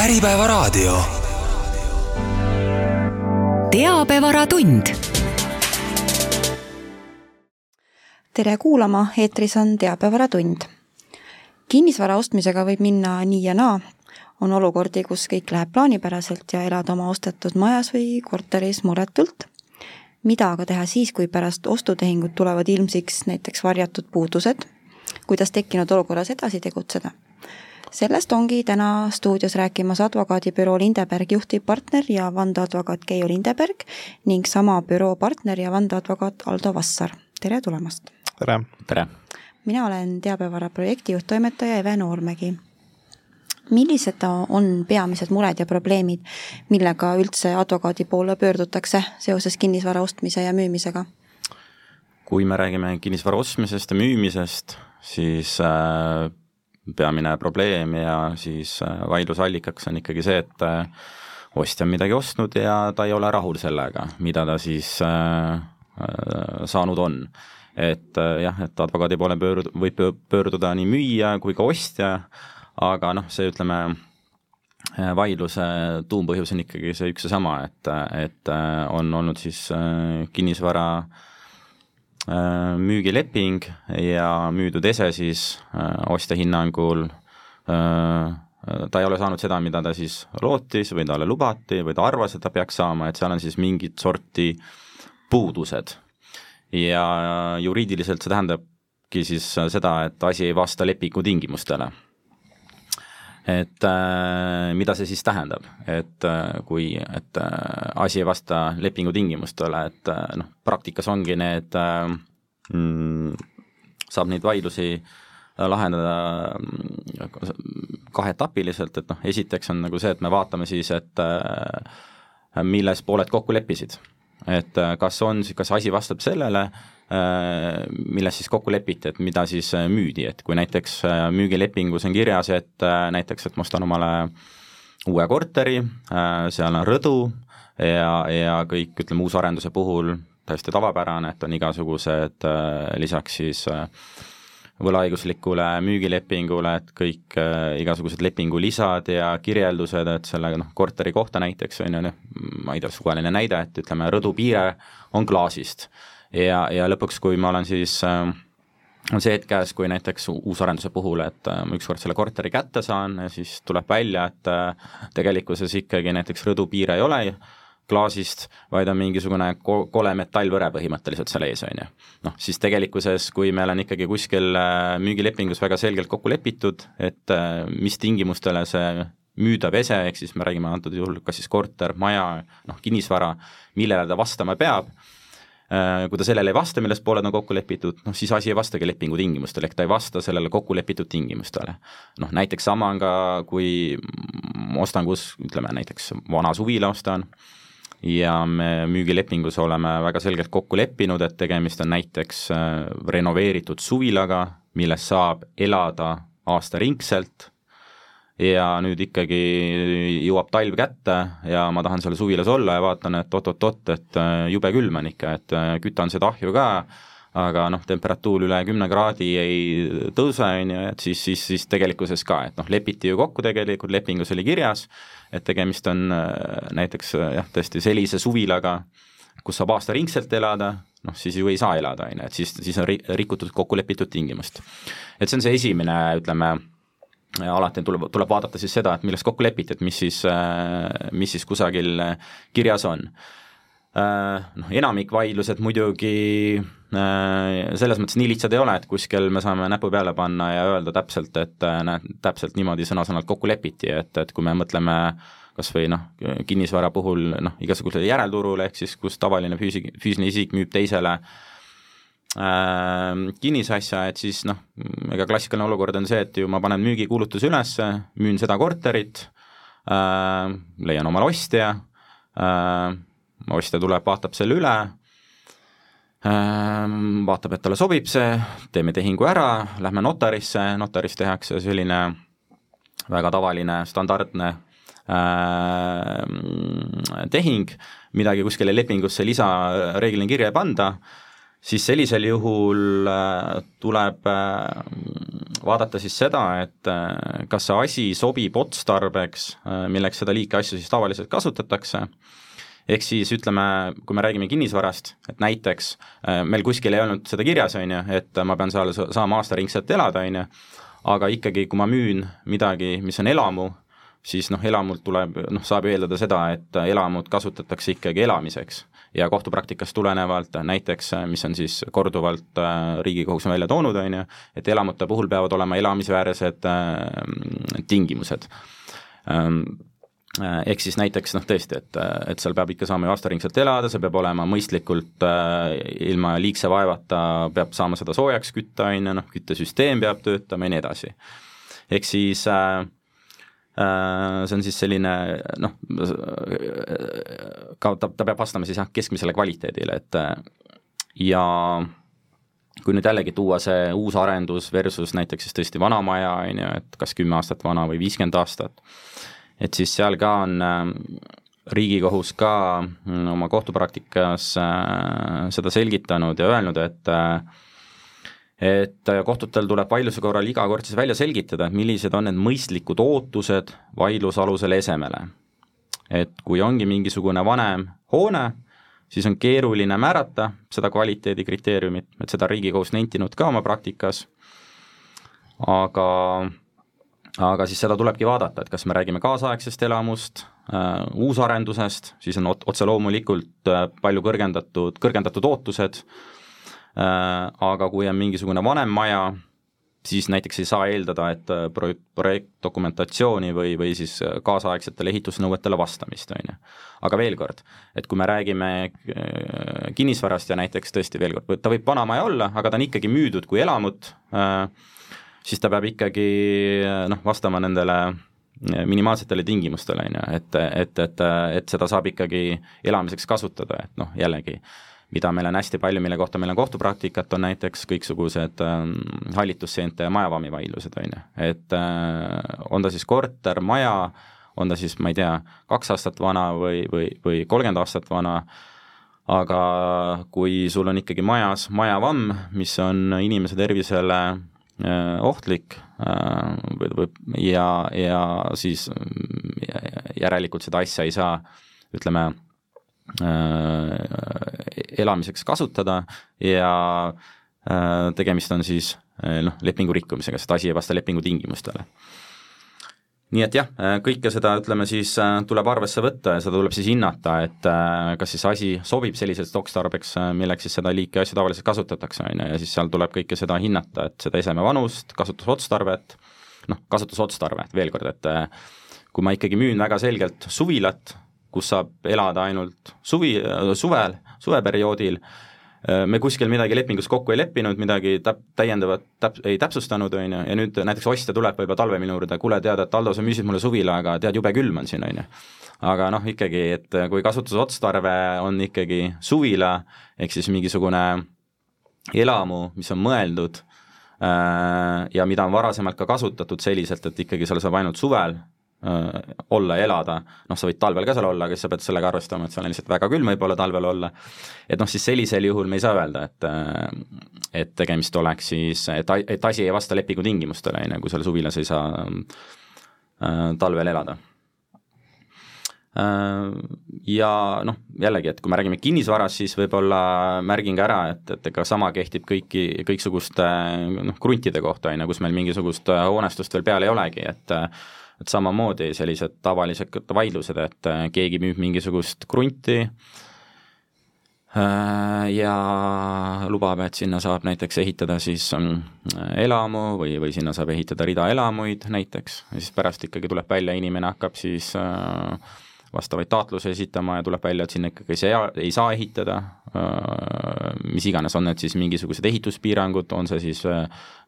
Äripäevaraadio. teabevaratund. tere kuulama, eetris on Teabevaratund. kinnisvara ostmisega võib minna nii ja naa. on olukordi, kus kõik läheb plaanipäraselt ja elad oma ostetud majas või korteris muretult. mida aga teha siis, kui pärast ostutehingut tulevad ilmsiks näiteks varjatud puudused? kuidas tekkinud olukorras edasi tegutseda? Sellest ongi täna stuudios rääkimas advokaadibüroo Lindeberg juhtivpartner ja vandeadvokaat Keiu Lindeberg ning sama büroo partner ja vandeadvokaat Aldo Vassar. tere tulemast! tere! tere! mina olen Teabevara projektijuht, toimetaja Eve Noormägi. millised on peamised mured ja probleemid, millega üldse advokaadi poole pöördutakse seoses kinnisvara ostmise ja müümisega? kui me räägime kinnisvara ostmisest ja müümisest, siis äh, peamine probleem ja siis äh, vaidlusallikaks on ikkagi see, et äh, ostja on midagi ostnud ja ta ei ole rahul sellega, mida ta siis äh, saanud on. et jah, et advokaadi poole pöörd-, võib pöörduda nii müüja kui ka ostja, aga noh, see ütleme, vaidluse tuumpõhjus on ikkagi see üks ja sama, et, et on olnud siis kinnisvara äh, müügileping ja müüdud ese siis äh, ostja hinnangul äh, ta ei ole saanud seda, mida ta siis lootis või talle lubati või ta arvas, et ta peaks saama, et seal on siis mingit sorti puudused. ja juriidiliselt see tähendabki siis seda, et asi ei vasta lepingu tingimustele et äh, mida see siis tähendab, et äh, kui, et äh, asi ei vasta lepingu tingimustele, et äh, noh, praktikas ongi need äh,, mm, saab neid vaidlusi äh, lahendada mm, kaheetapiliselt, et noh, esiteks on nagu see, et me vaatame siis, et äh, milles pooled kokku leppisid. et äh, kas on, kas asi vastab sellele, Äh, milles siis kokku lepiti, et mida siis äh, müüdi, et kui näiteks äh, müügilepingus on kirjas, et näiteks, et ma ostan omale uue korteri, seal on rõdu ja, ja kõik, ütleme, uusarenduse puhul täiesti tavapärane, et on igasugused lisaks siis võlaõiguslikule müügilepingule, et kõik äh, igasugused lepingu lisad ja kirjeldused, et selle noh, korteri kohta näiteks on ju noh, ma ei tea, suvaline näide, et ütleme, rõdupiire on klaasist ja, ja lõpuks, kui ma olen siis äh, on see hetk käes, kui näiteks uusarenduse puhul, et äh, ma ükskord selle korteri kätte saan ja siis tuleb välja, et äh, tegelikkuses ikkagi näiteks rõdupiire ei ole klaasist, vaid on mingisugune ko-, kole metallvõre põhimõtteliselt seal ees, on ju. noh, siis tegelikkuses, kui meil on ikkagi kuskil äh, müügilepingus väga selgelt kokku lepitud, et mis tingimustele see müüdav ese, ehk siis me räägime antud juhul kas siis korter, maja, noh, kinnisvara, millele ta vastama peab kui ta sellele ei vasta, milles pooled on kokku lepitud, noh siis asi ei vastagi lepingu tingimustele, ehk ta ei vasta sellele kokku lepitud tingimustele. noh näiteks sama on ka, kui ostan kus, ütleme näiteks vana suvila ostan ja me müügilepingus oleme väga selgelt kokku leppinud, et tegemist on näiteks äh, renoveeritud suvilaga, milles saab elada aastaringselt ja nüüd ikkagi jõuab talv kätte ja ma tahan seal suvilas olla ja vaatan, et oot-oot-oot, et äh, jube külm on ikka, et äh, kütan seda ahju ka, aga noh, temperatuur üle kümne kraadi ei tõuse, on ju, et siis, siis, siis tegelikkuses ka, et noh, lepiti ju kokku tegelikult, lepingus oli kirjas, et tegemist on äh, näiteks jah, tõesti sellise suvilaga, kus saab aastaringselt elada, noh siis ju ei saa elada, on ju, et siis, siis on rikutud kokku lepitud tingimust. et see on see esimene, ütleme, ja alati tuleb, tuleb vaadata siis seda, et milles kokku lepiti, et mis siis, äh, mis siis kusagil äh, kirjas on. Äh, noh, enamik vaidlused muidugi selles mõttes nii lihtsad ei ole, et kuskil me saame näpu peale panna ja öelda täpselt, et näed, täpselt niimoodi sõna-sõnalt kokku lepiti, et, et kui me mõtleme kas või noh, kinnisvara puhul noh, igasugusele järelturule, ehk siis kus tavaline füüsi-, füüsiline isik müüb teisele äh, kinnisasja, et siis noh, ega klassikaline olukord on see, et ju ma panen müügikuulutuse üles, müün seda korterit äh,, leian omale ostja äh,, ostja tuleb, vaatab selle üle äh,, vaatab, et talle sobib see, teeme tehingu ära, lähme notarisse, notaris tehakse selline väga tavaline standardne äh, tehing, midagi kuskile lepingusse lisareeglina kirja ei panda äh,, siis sellisel juhul äh, tuleb äh, vaadata siis seda, et äh, kas see asi sobib otstarbeks, milleks seda liiki asju siis tavaliselt kasutatakse, ehk siis ütleme, kui me räägime kinnisvarast, et näiteks meil kuskil ei olnud seda kirjas, on ju, et ma pean seal saama aastaringselt elada, on ju, aga ikkagi, kui ma müün midagi, mis on elamu, siis noh, elamult tuleb, noh, saab eeldada seda, et elamut kasutatakse ikkagi elamiseks. Ja kohtupraktikast tulenevalt näiteks, mis on siis korduvalt äh, Riigikohus on välja toonud, on ju, et elamute puhul peavad olema elamisväärsed äh, tingimused ähm, äh, ehk siis näiteks noh, tõesti, et, et seal peab ikka saama ju aastaringselt elada, see peab olema mõistlikult äh, ilma liigse vaevata, peab saama seda soojaks kütta, on ju, noh, küttesüsteem peab töötama ja nii edasi. ehk siis äh, Äh, see on siis selline noh, ka ta, ta peab vastama siis jah, keskmisele kvaliteedile, et ja kui nüüd jällegi tuua see uus arendus versus näiteks siis tõesti vana maja, on ju, et kas kümme aastat vana või viiskümmend aastat, et siis seal ka on äh, Riigikohus ka mm, oma kohtupraktikas äh, seda selgitanud ja öelnud, et et äh, kohtutel tuleb vaidluse korral iga kord siis välja selgitada, millised on need mõistlikud ootused vaidlusalusele esemele. et kui ongi mingisugune vanem hoone, siis on keeruline määrata seda kvaliteedikriteeriumit, et seda Riigikohus nentinud ka oma praktikas, aga aga siis seda tulebki vaadata, et kas me räägime kaasaegsest elamust äh,, uusarendusest, siis on otse loomulikult äh, palju kõrgendatud, kõrgendatud ootused Äh, aga kui on mingisugune vanem maja, siis näiteks ei saa eeldada, et äh, projekt, projektdokumentatsiooni või, või siis äh, kaasaegsetele ehitusnõuetele vastamist, on ju. aga veel kord, et kui me räägime kinnisvarast ja näiteks tõesti veel kord, ta võib vana maja olla, aga ta on ikkagi müüdud kui elamut, siis ta peab ikkagi noh, vastama nendele minimaalsetele tingimustele, on ju, et, et, et, et seda saab ikkagi elamiseks kasutada, et noh, jällegi äh, mida meil on hästi palju, mille kohta meil on kohtupraktikat, on näiteks kõiksugused äh, hallitusseente ja majavami vaidlused, on ju. et äh, on ta siis korter, maja, on ta siis, ma ei tea, kaks aastat vana või, või, või kolmkümmend aastat vana, aga kui sul on ikkagi majas majavamm, mis on inimese tervisele äh, ohtlik äh, ja, ja siis järelikult seda asja ei saa ütleme, elamiseks kasutada ja äh, tegemist on siis äh, noh, lepingu rikkumisega, sest asi ei vasta lepingu tingimustele. nii et jah, kõike seda, ütleme siis, tuleb arvesse võtta ja seda tuleb siis hinnata, et kas siis asi sobib selliseks otstarbeks, milleks siis seda liiki asju tavaliselt kasutatakse, on ju, ja siis seal tuleb kõike seda hinnata, et seda eseme vanust, kasutusotstarvet, noh, kasutusotstarve, veel kord, et kui ma ikkagi müün väga selgelt suvilat, kus saab elada ainult suvi, suvel, suveperioodil, me kuskil midagi lepingus kokku ei leppinud, midagi täp-, täiendavat täp-, ei täpsustanud, on ju, ja nüüd näiteks ostja tuleb võib-olla talve minu juurde, kuule, tead, et Aldo, sa müüsid mulle suvila, aga tead, jube külm on siin, on ju. aga noh, ikkagi, et kui kasutusotstarve on ikkagi suvila, ehk siis mingisugune elamu, mis on mõeldud äh, ja mida on varasemalt ka kasutatud selliselt, et ikkagi seal saab ainult suvel olla ja elada, noh, sa võid talvel ka seal olla, aga siis sa pead sellega arvestama, et seal on lihtsalt väga külm võib-olla talvel olla, et noh, siis sellisel juhul me ei saa öelda, et äh, et tegemist oleks siis, et, et asi ei vasta lepingu tingimustele, on ju, kui seal suvilas ei saa äh, talvel elada. Äh, ja noh, jällegi, et kui me räägime kinnisvarast, siis võib-olla märgin ka ära, et, et ega sama kehtib kõiki, kõiksuguste noh, kruntide kohta, on ju, kus meil mingisugust hoonestust veel peal ei olegi, et et samamoodi sellised tavalised vaidlused, et äh, keegi müüb mingisugust krunti äh, ja lubab, et sinna saab näiteks ehitada siis mm, elamu või, või sinna saab ehitada rida elamuid näiteks, ja siis pärast ikkagi tuleb välja, inimene hakkab siis äh, vastavaid taotlusi esitama ja tuleb välja, et sinna ikkagi ei saa, ei saa ehitada, mis iganes, on need siis mingisugused ehituspiirangud, on see siis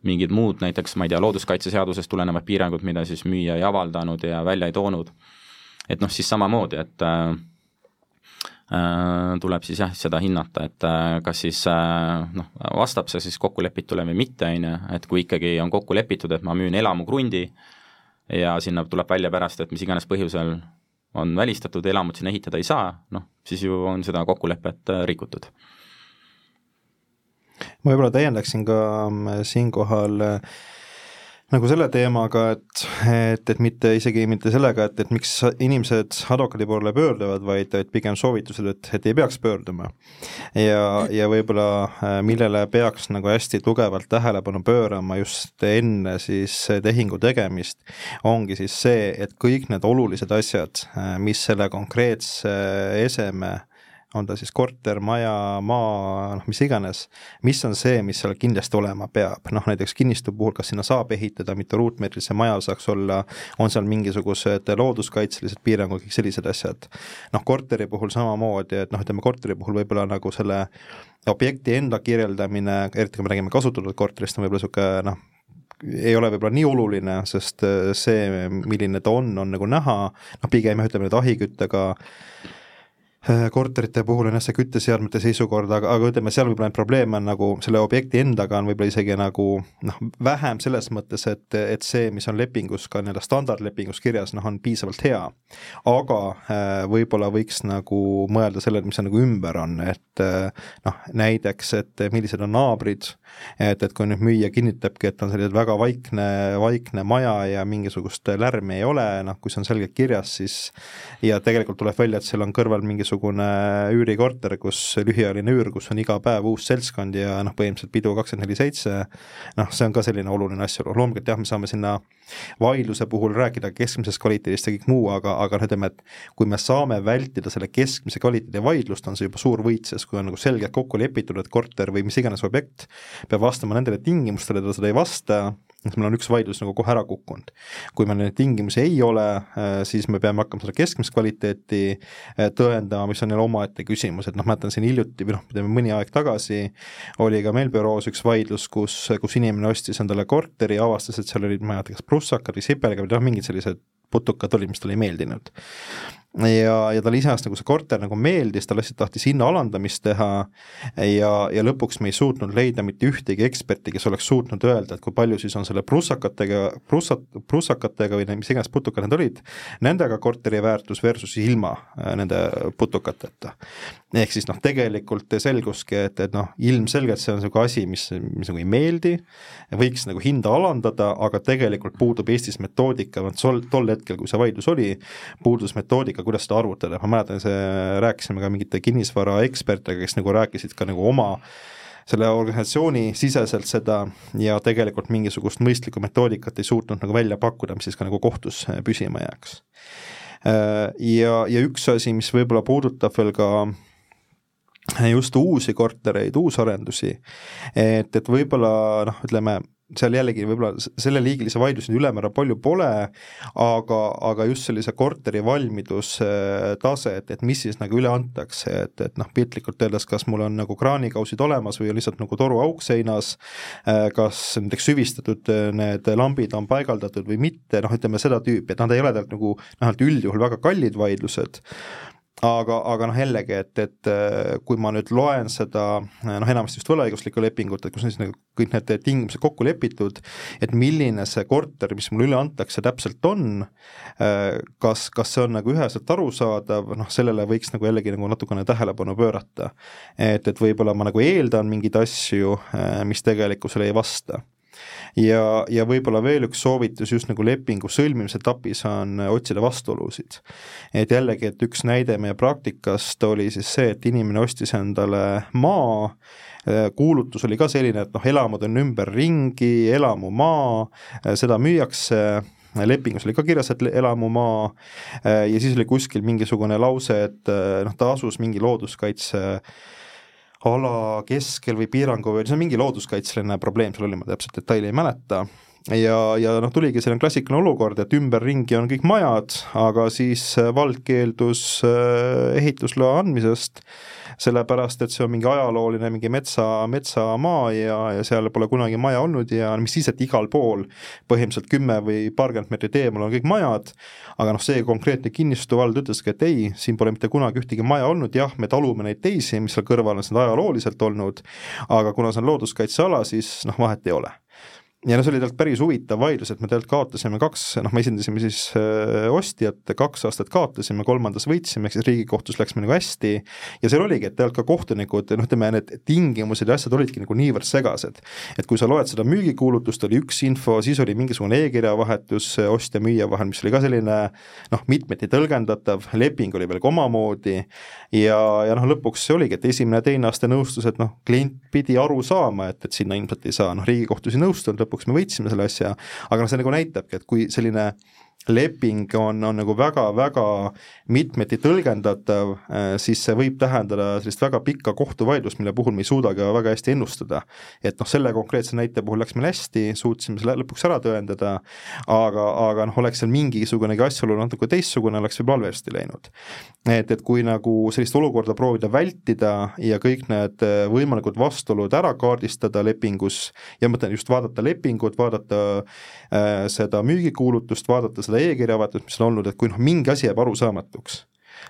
mingid muud, näiteks ma ei tea, looduskaitseseadusest tulenevad piirangud, mida siis müüja ei avaldanud ja välja ei toonud. et noh, siis samamoodi, et äh, tuleb siis jah, seda hinnata, et kas siis noh, vastab see siis kokkulepitule või mitte, on ju, et kui ikkagi on kokku lepitud, et ma müün elamukrundi ja sinna tuleb välja pärast, et mis iganes põhjusel on välistatud, elamut sinna ehitada ei saa, noh, siis ju on seda kokkulepet äh, rikutud. ma võib-olla täiendaksin ka mm, siinkohal äh, nagu selle teemaga, et, et, et mitte isegi mitte sellega, et, et miks inimesed advokaadi poole pöörduvad, vaid et pigem soovitused, et, et ei peaks pöörduma. ja, ja võib-olla äh, millele peaks nagu hästi tugevalt tähelepanu pöörama just enne siis tehingu tegemist, ongi siis see, et kõik need olulised asjad, äh, mis selle konkreetse eseme on ta siis korter, maja, maa, noh mis iganes, mis on see, mis seal kindlasti olema peab, noh näiteks kinnistu puhul, kas sinna saab ehitada, mitu ruutmeetrit see maja saaks olla, on seal mingisugused looduskaitselised piirangud, kõik sellised asjad. noh, korteri puhul samamoodi, et noh, ütleme korteri puhul võib-olla nagu selle objekti enda kirjeldamine, eriti kui me räägime kasutatud korterist, on võib-olla niisugune noh, ei ole võib-olla nii oluline, sest see, milline ta on, on nagu näha, noh pigem jah, ütleme nüüd ahiküttega Äh, korterite puhul on jah see kütteseadmete seisukord, aga, aga ütleme, seal võib-olla neid probleeme on nagu selle objekti endaga on võib-olla isegi nagu noh, vähem selles mõttes, et, et see, mis on lepingus ka nii-öelda standardlepingus kirjas, noh, on piisavalt hea. aga äh, võib-olla võiks nagu mõelda sellele, mis seal nagu ümber on, et äh, noh, näiteks, et millised on naabrid, et, et kui nüüd müüja kinnitabki, et on selline väga vaikne, vaikne maja ja mingisugust lärmi ei ole, noh, kui see on selgelt kirjas, siis ja tegelikult tuleb välja, et seal on kõrval mingisugune mingisugune üürikorter, kus lühiajaline üür, kus on iga päev uus seltskond ja noh, põhimõtteliselt pidu kakskümmend neli seitse, noh, see on ka selline oluline asjaolu, loomulikult jah, me saame sinna vaidluse puhul rääkida keskmisest kvaliteedist ja kõik muu, aga, aga noh, ütleme, et kui me saame vältida selle keskmise kvaliteedi vaidlust, on see juba suur võit, sest kui on nagu selgelt kokku lepitud, et korter või mis iganes objekt peab vastama nendele tingimustele, ta seda ei vasta, et meil on üks vaidlus nagu kohe ära kukkunud. kui meil neid tingimusi ei ole, äh, siis me peame hakkama seda keskmist kvaliteeti äh, tõendama, mis on jälle omaette küsimus, et noh, mäletan siin hiljuti või noh, ütleme mõni aeg tagasi oli ka meil büroos üks vaidlus, kus, kus inimene ostis endale korteri ja avastas, et seal olid, ma ei mäleta, kas prussakad või sipelgad või noh, mingid sellised putukad olid, mis talle ei meeldinud ja, ja talle iseenesest nagu see korter nagu meeldis, ta lihtsalt tahtis hinna alandamist teha ja, ja lõpuks me ei suutnud leida mitte ühtegi eksperti, kes oleks suutnud öelda, et kui palju siis on selle prussakatega, prussat, prussakatega või mis iganes putukad need olid, nendega korteri väärtus versus ilma äh, nende putukateta. ehk siis noh, tegelikult selguski, et, et noh, ilmselgelt see on niisugune asi, mis, mis nagu ei meeldi, võiks nagu hinda alandada, aga tegelikult puudub Eestis metoodika, tol, tol hetkel, kui see vaidlus oli, puudus metoodika, kuidas seda arvutada, ma mäletan, see, rääkisime ka mingite kinnisvaraekspertidega, kes nagu rääkisid ka nagu oma selle organisatsiooni siseselt seda ja tegelikult mingisugust mõistlikku metoodikat ei suutnud nagu välja pakkuda, mis siis ka nagu kohtus püsima jääks. Ja, ja üks asi, mis võib-olla puudutab veel ka just uusi kortereid, uusarendusi, et, et võib-olla noh, ütleme seal jällegi võib-olla selleliigilisi vaidlusi ülemäära palju pole, aga, aga just sellise korteri valmidustase, et, et mis siis nagu üle antakse, et, et noh, piltlikult öeldes, kas mul on nagu kraanikausid olemas või on lihtsalt nagu toruauk seinas, kas näiteks süvistatud need lambid on paigaldatud või mitte, noh, ütleme seda tüüpi, et nad ei ole tegelikult nagu vähemalt üldjuhul väga kallid vaidlused, aga, aga noh, jällegi, et, et äh, kui ma nüüd loen seda noh, enamasti just võlaõiguslikku lepingut, et kus on siis nagu kõik need tingimused kokku lepitud, et milline see korter, mis mulle üle antakse, täpselt on, äh, kas, kas see on nagu üheselt arusaadav, noh, sellele võiks nagu jällegi nagu natukene tähelepanu pöörata. et, et võib-olla ma nagu eeldan mingeid asju, äh, mis tegelikkusele ei vasta ja, ja võib-olla veel üks soovitus just nagu lepingu sõlmimise etapis on otsida vastuolusid. et jällegi, et üks näide meie praktikast oli siis see, et inimene ostis endale maa, kuulutus oli ka selline, et noh, elamud on ümberringi, elamumaa, seda müüakse. Lepingus oli ka kirjas, et elamumaa ja siis oli kuskil mingisugune lause, et noh, ta asus mingi looduskaitse ala keskel või piirangu või see on mingi looduskaitseline probleem seal oli, ma täpselt detaili ei mäleta, ja, ja noh, tuligi selline klassikaline olukord, et ümberringi on kõik majad, aga siis vald keeldus äh, ehitusloa andmisest sellepärast et see on mingi ajalooline mingi metsa, metsamaa ja, ja seal pole kunagi maja olnud ja mis siis, et igal pool põhimõtteliselt kümme või paarkümmend meetrit eemal on kõik majad, aga noh, see konkreetne kinnistuvald ütleski, et ei, siin pole mitte kunagi ühtegi maja olnud, jah, me talume neid teisi, mis seal kõrval on, seda ajalooliselt olnud, aga kuna see on looduskaitseala, siis noh, vahet ei ole ja no see oli tegelikult päris huvitav vaidlus, et me tegelikult kaotasime kaks, noh, me esindasime siis äh, ostjat, kaks aastat kaotasime, kolmandas võitsime, ehk siis Riigikohtus läks meil nagu hästi. Ja seal oligi, et tegelikult ka kohtunikud, noh, ütleme need tingimused ja asjad olidki nagu niivõrd segased. et kui sa loed seda müügikuulutust, oli üks info, siis oli mingisugune e-kirjavahetus ostja-müüja vahel, mis oli ka selline noh, mitmeti tõlgendatav, leping oli veel ka omamoodi. Ja, ja noh, lõpuks see oligi, et esimene ja teine aste nõustus, et noh, klient pidi aru saama, et, et sinna ilmselt ei saa, noh, Riigikohtus ei nõustunud, lõpuks me võitsime selle asja, aga noh, see nagu näitabki, et kui selline leping on, on nagu väga-väga mitmeti tõlgendatav, äh, siis see võib tähendada sellist väga pikka kohtuvaidlust, mille puhul me ei suuda ka väga hästi ennustada. et noh, selle konkreetse näite puhul läks meil hästi, suutsime selle lõpuks ära tõendada, aga, aga noh, oleks seal mingisugunegi asjaolu natuke teistsugune, oleks võib-olla halvasti läinud. et, et kui nagu sellist olukorda proovida vältida ja kõik need äh, võimalikud vastuolud ära kaardistada lepingus ja ma mõtlen just vaadata lepingut, vaadata äh, seda müügikuulutust, vaadata seda seda e-kirjavahetust, mis on olnud, et kui noh, mingi asi jääb arusaamatuks,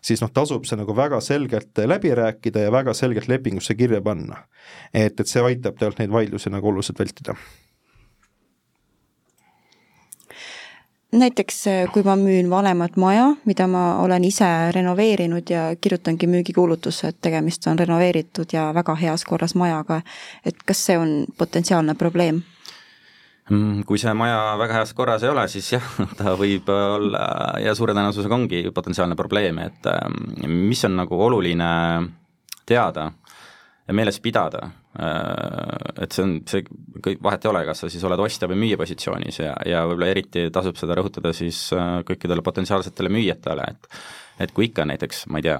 siis noh, tasub see nagu väga selgelt läbi rääkida ja väga selgelt lepingusse kirja panna. et, et see aitab tegelikult neid vaidlusi nagu oluliselt vältida näiteks kui ma müün vanemat maja, mida ma olen ise renoveerinud ja kirjutangi müügikuulutusse, et tegemist on renoveeritud ja väga heas korras majaga, et kas see on potentsiaalne probleem? Mm, kui see maja väga heas korras ei ole, siis jah, ta võib olla ja suure tõenäosusega ongi potentsiaalne probleem, et ähm, mis on nagu oluline teada ja meeles pidada, äh, et see on, see kõik, vahet ei ole, kas sa siis oled ostja või müüja positsioonis ja, ja võib-olla eriti tasub seda rõhutada siis äh, kõikidele potentsiaalsetele müüjatele, et et kui ikka näiteks, ma ei tea,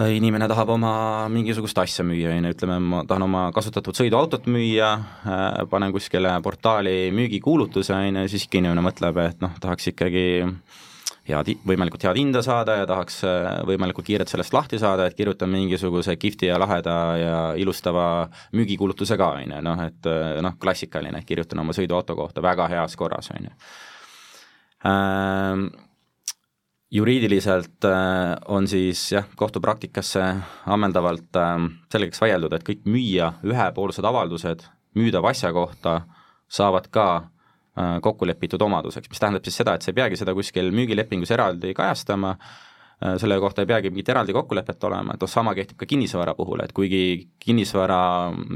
inimene tahab oma mingisugust asja müüa, on ju, ütleme, ma tahan oma kasutatud sõiduautot müüa, äh, panen kuskile portaali müügikuulutuse, on ju, siis ikka inimene mõtleb, et noh, tahaks ikkagi head, võimalikult head hinda saada ja tahaks äh, võimalikult kiirelt sellest lahti saada, et kirjutan mingisuguse kihvti ja laheda ja ilustava müügikuulutuse ka, on ju, noh et noh, klassikaline, kirjutan oma sõiduauto kohta väga heas korras, on ju juriidiliselt äh, on siis jah, kohtupraktikasse ammendavalt äh, selgeks vaieldud, et kõik müüja ühepoolsed avaldused müüdava asja kohta saavad ka äh, kokku lepitud omaduseks, mis tähendab siis seda, et sa ei peagi seda kuskil müügilepingus eraldi kajastama, selle kohta ei peagi mingit eraldi kokkulepet olema, et noh, sama kehtib ka kinnisvara puhul, et kuigi kinnisvara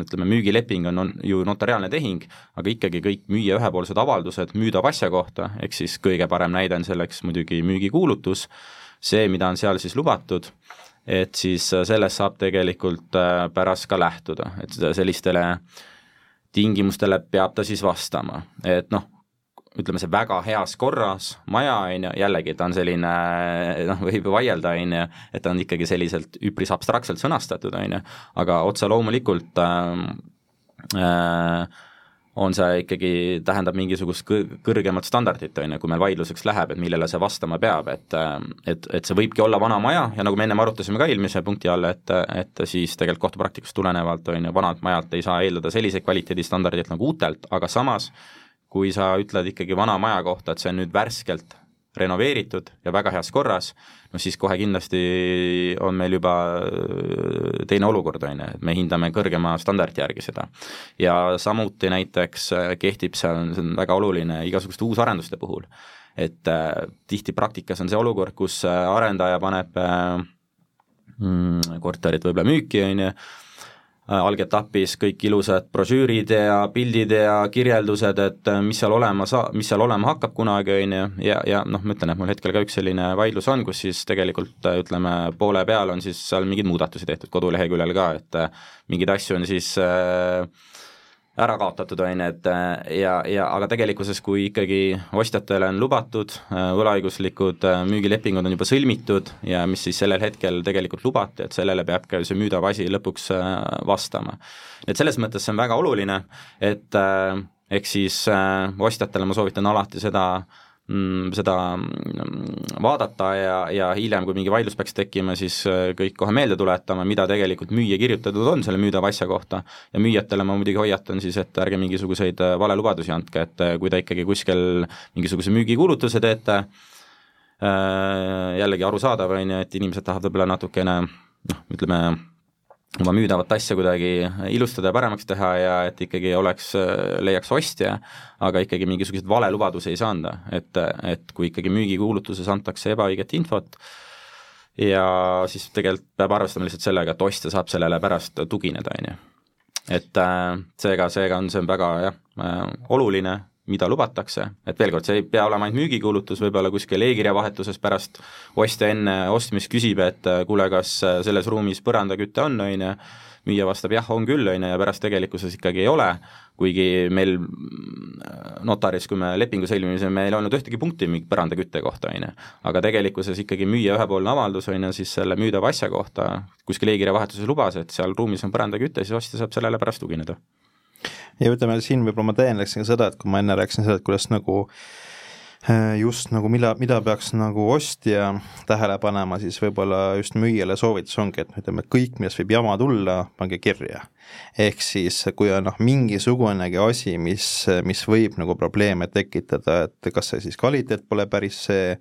ütleme, müügileping on, on ju notariaalne tehing, aga ikkagi kõik müüja ühepoolsed avaldused müüdava asja kohta, ehk siis kõige parem näide on selleks muidugi müügikuulutus, see, mida on seal siis lubatud, et siis sellest saab tegelikult äh, pärast ka lähtuda, et sellistele tingimustele peab ta siis vastama, et noh, ütleme, see väga heas korras maja, on ju, jällegi ta on selline noh, võib ju vaielda, on ju, et ta on ikkagi selliselt üpris abstraktselt sõnastatud, on ju, aga otse loomulikult äh, äh, on see ikkagi, tähendab mingisugust kõrgemat standardit, on ju, kui meil vaidluseks läheb, et millele see vastama peab, et et, et see võibki olla vana maja ja nagu me ennem arutasime ka eelmise punkti all, et, et siis tegelikult kohtupraktikast tulenevalt, on ju, vanalt majalt ei saa eeldada selliseid kvaliteedistandardeid nagu uutelt, aga samas kui sa ütled ikkagi vana maja kohta, et see on nüüd värskelt renoveeritud ja väga heas korras, no siis kohe kindlasti on meil juba äh, teine olukord, on ju, et me hindame kõrgema standardi järgi seda. ja samuti näiteks äh, kehtib seal, see on väga oluline igasuguste uusarenduste puhul, et äh, tihti praktikas on see olukord, kus äh, arendaja paneb äh, mm, korterit võib-olla müüki, on ju, algetapis kõik ilusad brošüürid ja pildid ja kirjeldused, et äh, mis seal olema sa-, mis seal olema hakkab kunagi, on ju, ja, ja noh, ma ütlen, et mul hetkel ka üks selline vaidlus on, kus siis tegelikult äh, ütleme, poole peal on siis seal mingeid muudatusi tehtud koduleheküljel ka, et mingeid asju on siis äh, ära kaotatud, on ju, et äh, ja, ja aga tegelikkuses, kui ikkagi ostjatele on lubatud, äh, võlaõiguslikud äh, müügilepingud on juba sõlmitud ja mis siis sellel hetkel tegelikult lubati, et sellele peab ka see müüdav asi lõpuks vastama. et selles mõttes see on väga oluline, et ehk siis ostjatele ma soovitan alati seda äh, seda mm, vaadata ja, ja hiljem, kui mingi vaidlus peaks tekkima, siis äh, kõik kohe meelde tuletama, mida tegelikult müüja kirjutatud on selle müüdava asja kohta. ja müüjatele ma muidugi hoiatan siis, et ärge mingisuguseid äh, valelubadusi andke, et äh, kui te ikkagi kuskil mingisuguse müügikuulutuse teete, jällegi arusaadav, on ju, et inimesed tahavad võib-olla natukene noh, ütleme, oma müüdavat asja kuidagi ilustada ja paremaks teha ja et ikkagi oleks, leiaks ostja, aga ikkagi mingisuguseid valelubadusi ei saa anda, et, et kui ikkagi müügikuulutuses antakse ebaõiget infot, ja siis tegelikult peab arvestama lihtsalt sellega, et ostja saab sellele pärast tugineda, on ju. et äh, seega, seega on see väga jah äh,, oluline mida lubatakse, et veel kord, see ei pea olema ainult müügikuulutus, võib-olla kuskil e-kirja vahetuses pärast ostja enne ostmist küsib, et kuule, kas selles ruumis põrandaküte on, on ju, müüja vastab jah, on küll, on ju, ja pärast tegelikkuses ikkagi ei ole, kuigi meil notaris, kui me lepingu sõlmimisel, meil ei olnud ühtegi punkti põrandakütte kohta, on ju. aga tegelikkuses ikkagi müüja ühepoolne avaldus, on ju, siis selle müüdava asja kohta kuskil e-kirja vahetuses lubas, et seal ruumis on põrandaküte, siis ostja saab sellele pärast tugineda ja ütleme siin võib-olla ma täiendaksin ka seda, et kui ma enne rääkisin seda, et kuidas nagu just nagu mida, mida peaks nagu ostja tähele panema, siis võib-olla just müüjale soovitus ongi, et ütleme, kõik, millest võib jama tulla, pange kirja. Ehk siis kui on noh, mingisugunegi asi, mis, mis võib nagu probleeme tekitada, et kas see siis kvaliteet pole päris see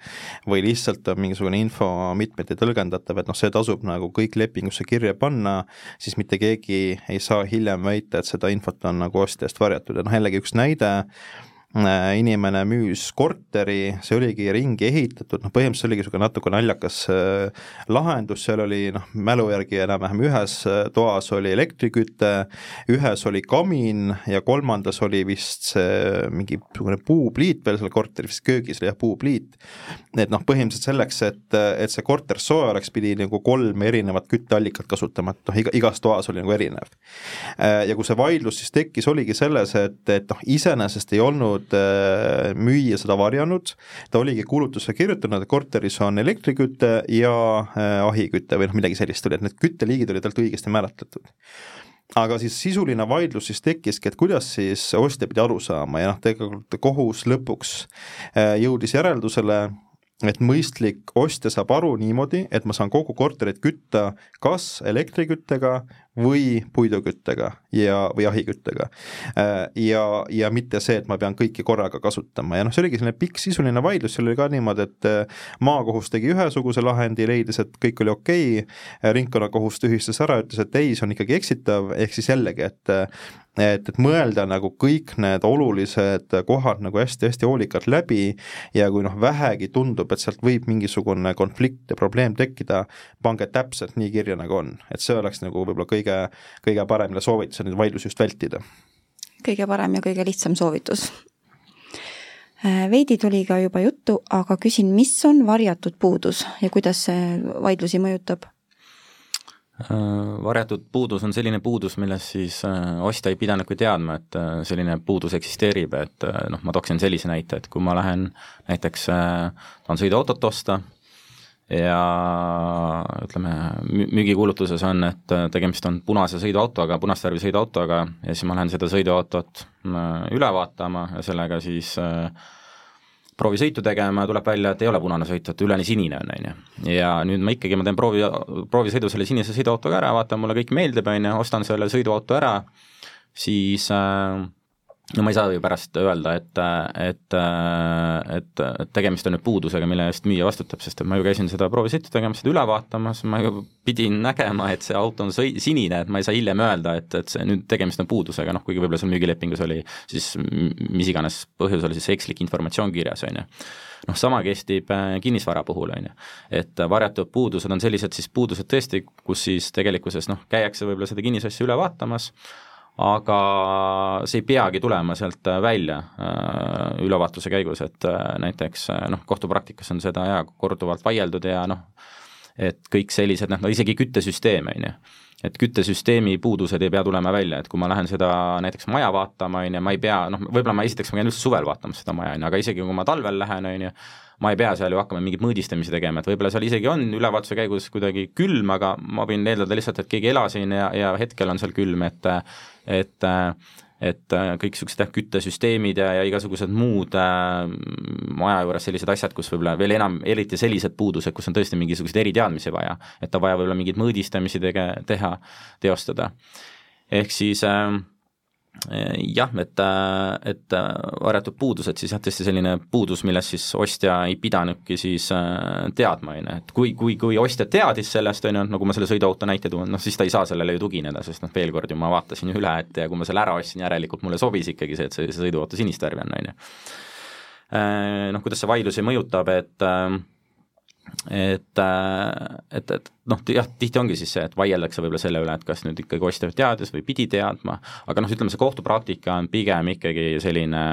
või lihtsalt on mingisugune info mitmeti tõlgendatav, et noh, see tasub nagu kõik lepingusse kirja panna, siis mitte keegi ei saa hiljem väita, et seda infot on nagu ostjast varjatud. Ja noh, jällegi üks näide Äh, inimene müüs korteri, see oligi ringi ehitatud, noh põhimõtteliselt oligi niisugune natuke naljakas äh, lahendus, seal oli noh, mälu järgi enam-vähem ühes äh, toas oli elektriküte, ühes oli kamin ja kolmandas oli vist see mingi niisugune puupliit veel seal korteris, köögis oli jah, puupliit. et noh, põhimõtteliselt selleks, et, et see korter soe oleks, pidi nagu kolm erinevat kütteallikat kasutama, et noh, iga, igas toas oli nagu erinev. ja kui see vaidlus siis tekkis, oligi selles, et, et noh, iseenesest ei olnud olnud äh, müüja seda varjanud, ta oligi kuulutusse kirjutanud, et korteris on elektriküte ja äh, ahiküte või noh, midagi sellist oli, et need kütteliigid olid talt õigesti määratletud aga siis sisuline vaidlus siis tekkiski, et kuidas siis ostja pidi aru saama ja noh, tegelikult kohus lõpuks äh, jõudis järeldusele, et mõistlik ostja saab aru niimoodi, et ma saan kogu korterit kütta kas elektriküttega või puiduküttega ja, või ahiküttega. Äh, ja, ja mitte see, et ma pean kõiki korraga kasutama. Ja noh, see oligi selline pikk sisuline vaidlus, seal oli ka niimoodi, et äh, maakohus tegi ühesuguse lahendi, leidis, et kõik oli okei okay,, ringkonnakohus tühistas ära, ütles, et ei, see on ikkagi eksitav, ehk siis jällegi, et et, et mõelda nagu kõik need olulised kohad nagu hästi-hästi hoolikalt läbi. Ja kui noh, vähegi tundub, et sealt võib mingisugune konflikt ja probleem tekkida, pange täpselt nii kirja, nagu on, et see oleks nagu võib-olla kõige kõige, kõige parem soovitus on neid vaidlusi just vältida. kõige parem ja kõige lihtsam soovitus. Äh, veidi tuli ka juba juttu, aga küsin, mis on varjatud puudus ja kuidas see vaidlusi mõjutab? Äh, varjatud puudus on selline puudus, millest siis äh, ostja ei pidanudki teadma, et selline puudus eksisteerib, et noh, ma tooksin sellise näite, et kui ma lähen näiteks, tahan sõiduautot osta ja ütleme, müügikuulutuses on, et tegemist on punase sõiduautoga, punast värvi sõiduautoga ja siis ma lähen seda sõiduautot äh, üle vaatama ja sellega siis äh, proovisõitu tegema ja tuleb välja, et ei ole punane sõit, et üleni sinine on, on ju. ja nüüd ma ikkagi, ma teen proovi, proovisõidu selle sinise sõiduautoga ära, vaatan, mulle kõik meeldib, on ju, ostan selle sõiduauto ära, siis äh, no ma ei saa ju pärast öelda, et, et, et, et tegemist on nüüd puudusega, mille eest müüja vastutab, sest et ma ju käisin seda proovisõitu tegemas, seda üle vaatamas, ma ju pidin nägema, et see auto on sõi-, sinine, et ma ei saa hiljem öelda, et, et see nüüd tegemist on puudusega, noh kuigi võib-olla seal müügilepingus oli siis mis iganes põhjus oli siis ekslik informatsioon kirjas, on ju noh, sama kehtib äh, kinnisvara puhul, on ju. et varjatud puudused on sellised siis puudused tõesti, kus siis tegelikkuses noh, käiakse võib-olla seda kinnisasja üle vaatamas, aga see ei peagi tulema sealt äh, välja äh, ülevaatuse käigus, et äh, näiteks noh, kohtupraktikas on seda ja korduvalt vaieldud ja noh, et kõik sellised noh, no isegi küttesüsteem, on ju, et küttesüsteemi puudused ei pea tulema välja, et kui ma lähen seda näiteks maja vaatama, on ju, ma ei pea, noh, võib-olla ma esiteks ma käin üldse suvel vaatamas seda maja, on ju, aga isegi kui ma talvel lähen, on ju, ma ei pea seal ju hakkama mingeid mõõdistamisi tegema, et võib-olla seal isegi on ülevaatuse käigus kuidagi külm, aga ma võin eeldada lihtsalt, et keegi elas siin ja, ja hetkel on seal külm, et et et kõik niisugused jah, küttesüsteemid ja, ja igasugused muud äh, maja juures sellised asjad, kus võib-olla veel enam, eriti sellised puudused, kus on tõesti mingisuguseid eriteadmisi vaja, et on vaja võib-olla mingeid mõõdistamisi tege-, teha, teostada. ehk siis äh, jah, et, et varjatud puudused siis jah, tõesti selline puudus, millest siis ostja ei pidanudki siis teadma, on ju, et kui, kui, kui ostja teadis sellest, on ju, nagu ma selle sõiduauto näite toon, noh siis ta ei saa sellele ju tugineda, sest noh, veel kord ju ma vaatasin ju üle, et ja kui ma selle ära ostsin, järelikult mulle sobis ikkagi see, et see, see sõiduauto sinist värvi on, on ju. Noh, kuidas see vaidlusi mõjutab, et äh, et, äh, et, et noh, jah, tihti ongi siis see, et vaieldakse võib-olla selle üle, et kas nüüd ikkagi ostja teadis või pidi teadma, aga noh, ütleme see kohtupraktika on pigem ikkagi selline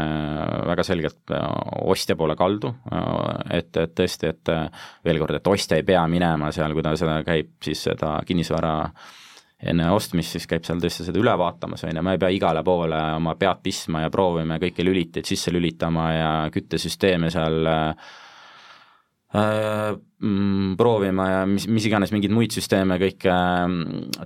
väga selgelt äh, ostja poole kaldu, äh, et, et tõesti, et veel kord, et ostja ei pea minema seal, kui ta seda käib siis seda kinnisvara enne ostmist, siis käib seal tõesti seda üle vaatamas, on ju, ma ei pea igale poole oma pead pistma ja proovima kõiki lüliteid sisse lülitama ja küttesüsteeme seal äh, Äh, proovima ja mis, mis iganes mingeid muid süsteeme kõike äh,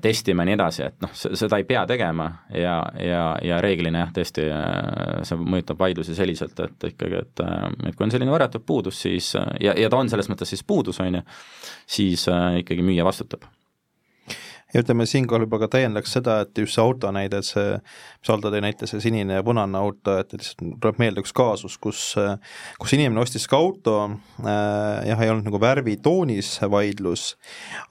testima ja nii edasi, et noh, seda ei pea tegema ja, ja, ja reeglina jah, tõesti äh, see mõjutab vaidlusi selliselt, et ikkagi, et, et kui on selline varjatud puudus, siis ja, ja ta on selles mõttes siis puudus, on ju, siis ikkagi müüja vastutab ja ütleme, siinkohal juba ka täiendaks seda, et just see auto näide, see, mis Aldo tõi näite, see sinine ja punane auto, et lihtsalt tuleb meelde üks kaasus, kus, kus inimene ostis ka auto äh,, jah, ei olnud nagu värvitoonis vaidlus,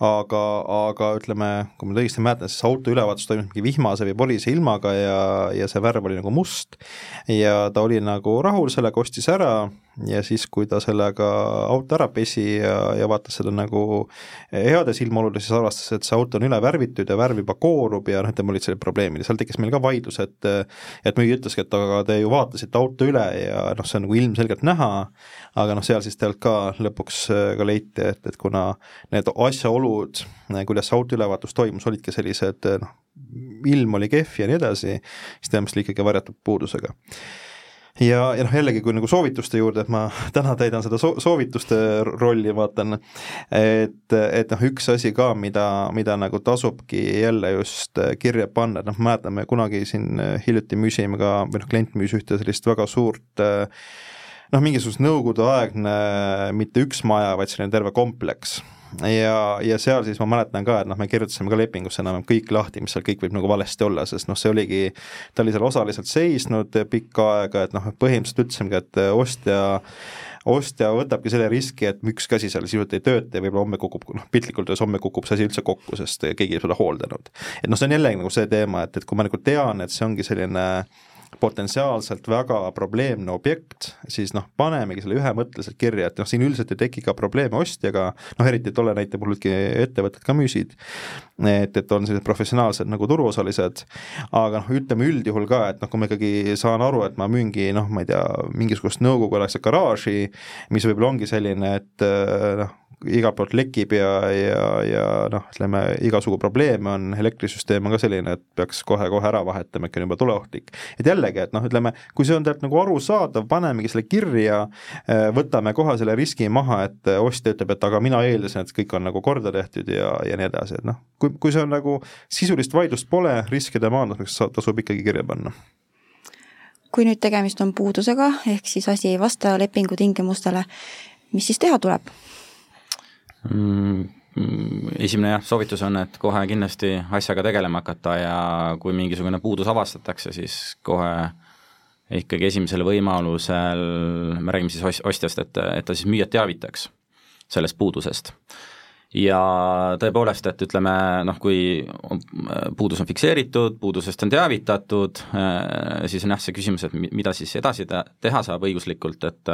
aga, aga ütleme, kui ma õigesti mäletan, siis auto ülevaatus toimus mingi vihmase või polise ilmaga ja, ja see värv oli nagu must. Ja ta oli nagu rahul sellega, ostis ära ja siis, kui ta sellega auto ära pesi ja, ja vaatas seda nagu heades ilmaoludes, siis avastas, et see auto on üle värvitud ja värv juba koorub ja noh, ütleme, olid sellised probleemid. Ja seal tekkis meil ka vaidlus, et et müüja ütleski, et aga te ju vaatasite auto üle ja noh, see on nagu ilmselgelt näha, aga noh, seal siis tegelikult ka lõpuks ka leiti, et, et kuna need asjaolud, kuidas see auto ülevaatus toimus, olidki sellised noh, ilm oli kehv ja nii edasi, siis tegemist oli ikkagi varjatud puudusega ja, ja noh, jällegi, kui nagu soovituste juurde, et ma täna täidan seda so soovituste rolli, vaatan, et, et noh, üks asi ka, mida, mida nagu tasubki jälle just kirja panna, et noh, mäletame kunagi siin hiljuti müüsime ka, või noh, klient müüs ühte sellist väga suurt noh, mingisugust nõukogudeaegne mitte üks maja, vaid selline terve kompleks ja, ja seal siis ma mäletan ka, et noh, me kirjutasime ka lepingusse enam-vähem kõik lahti, mis seal kõik võib nagu valesti olla, sest noh, see oligi, ta oli seal osaliselt seisnud pikka aega, et noh, põhimõtteliselt ütlesimegi, et ostja ostja võtabki selle riski, et üks käsi seal sisuliselt ei tööta ja võib-olla homme kukub, noh piltlikult öeldes homme kukub see asi üldse kokku, sest keegi ei ole hooldanud. et noh, see on jällegi nagu see teema, et, et kui ma nagu tean, et see ongi selline äh, potentsiaalselt väga probleemne objekt, siis noh, panemegi selle ühemõtteliselt kirja, et noh, siin üldiselt ei teki ka probleeme ostjaga, noh eriti tolle näite puhul, et ettevõtted ka müüsid, et, et on sellised professionaalsed nagu turuosalised, aga noh, ütleme üldjuhul ka, et noh, kui ma ikkagi saan aru, et ma müüngi noh, ma ei tea, mingisugust nõukogudeaegset garaaži, mis võib-olla ongi selline, et noh, igalt poolt lekib ja, ja, ja noh, ütleme igasugu probleeme on, elektrisüsteem on ka selline, et peaks kohe-kohe ära vahetama, ikka on juba tuleohtlik. et jällegi, et noh, ütleme, kui see on tegelikult nagu arusaadav, panemegi selle kirja, äh, võtame kohe selle riski maha, et ostja ütleb, et aga mina eeldasin, et kõik on nagu korda tehtud ja, ja nii edasi, et noh, kui, kui see on nagu sisulist vaidlust pole, riskide maandamiseks tasub ikkagi kirja panna kui nüüd tegemist on puudusega, ehk siis asi ei vasta lepingu tingimustele, mis siis teha tuleb? Mm, esimene jah, soovitus on, et kohe kindlasti asjaga tegelema hakata ja kui mingisugune puudus avastatakse, siis kohe ikkagi esimesel võimalusel, me räägime siis ostjast, et, et ta siis müüjat teavitaks sellest puudusest. ja tõepoolest, et ütleme noh, kui puudus on fikseeritud, puudusest on teavitatud, siis on jah, see küsimus, et mida siis edasi teha saab õiguslikult, et,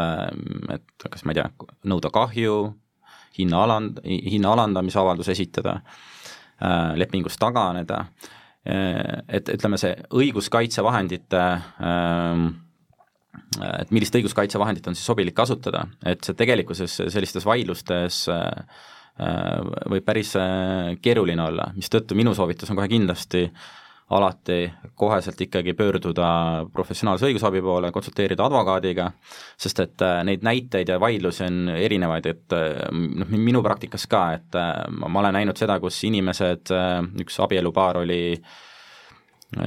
et kas ma ei tea, nõuda kahju, hinna aland-, hinna alandamise avaldus esitada, äh, lepingust taganeda, äh, et ütleme, see õiguskaitsevahendite ähm, et millist õiguskaitsevahendit on siis sobilik kasutada, et see tegelikkuses sellistes vaidlustes äh, võib päris keeruline olla, mistõttu minu soovitus on kohe kindlasti äh, alati koheselt ikkagi pöörduda professionaalse õigusabi poole, konsulteerida advokaadiga, sest et äh, neid näiteid ja vaidlusi on erinevaid, et äh, noh, minu praktikas ka, et äh, ma olen näinud seda, kus inimesed, üks abielupaar oli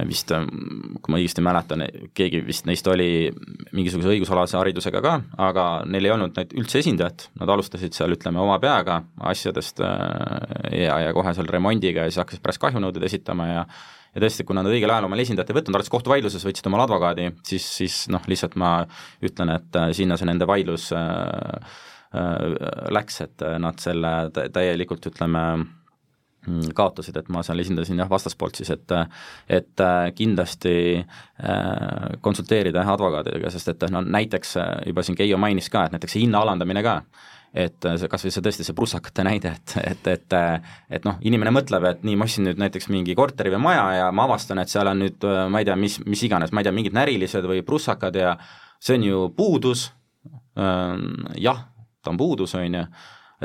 vist, kui ma õigesti mäletan, keegi vist neist oli mingisuguse õigusalase haridusega ka, aga neil ei olnud neid üldse esindajat, nad alustasid seal ütleme oma peaga asjadest ja, ja kohe seal remondiga ja siis hakkasid pärast kahjunõudeid esitama ja ja tõesti, kuna nad õigel ajal omale esindajat ei võtnud, alles kohtuvaidluses võtsid omale advokaadi, siis, siis noh, lihtsalt ma ütlen, et sinna see nende vaidlus äh, äh, läks, et nad selle täielikult ütleme, kaotasid, et ma seal esindasin jah, vastaspoolt siis, et et äh, kindlasti äh, konsulteerida jah, advokaadidega, sest et no näiteks äh, juba siin Keijo mainis ka, et näiteks hinna alandamine ka, et see kas või see tõesti see prussakate näide, et, et, et et noh, inimene mõtleb, et nii, ma ostsin nüüd näiteks mingi korteri või maja ja ma avastan, et seal on nüüd ma ei tea, mis, mis iganes, ma ei tea, mingid närilised või prussakad ja see on ju puudus, jah, ta on puudus, on ju,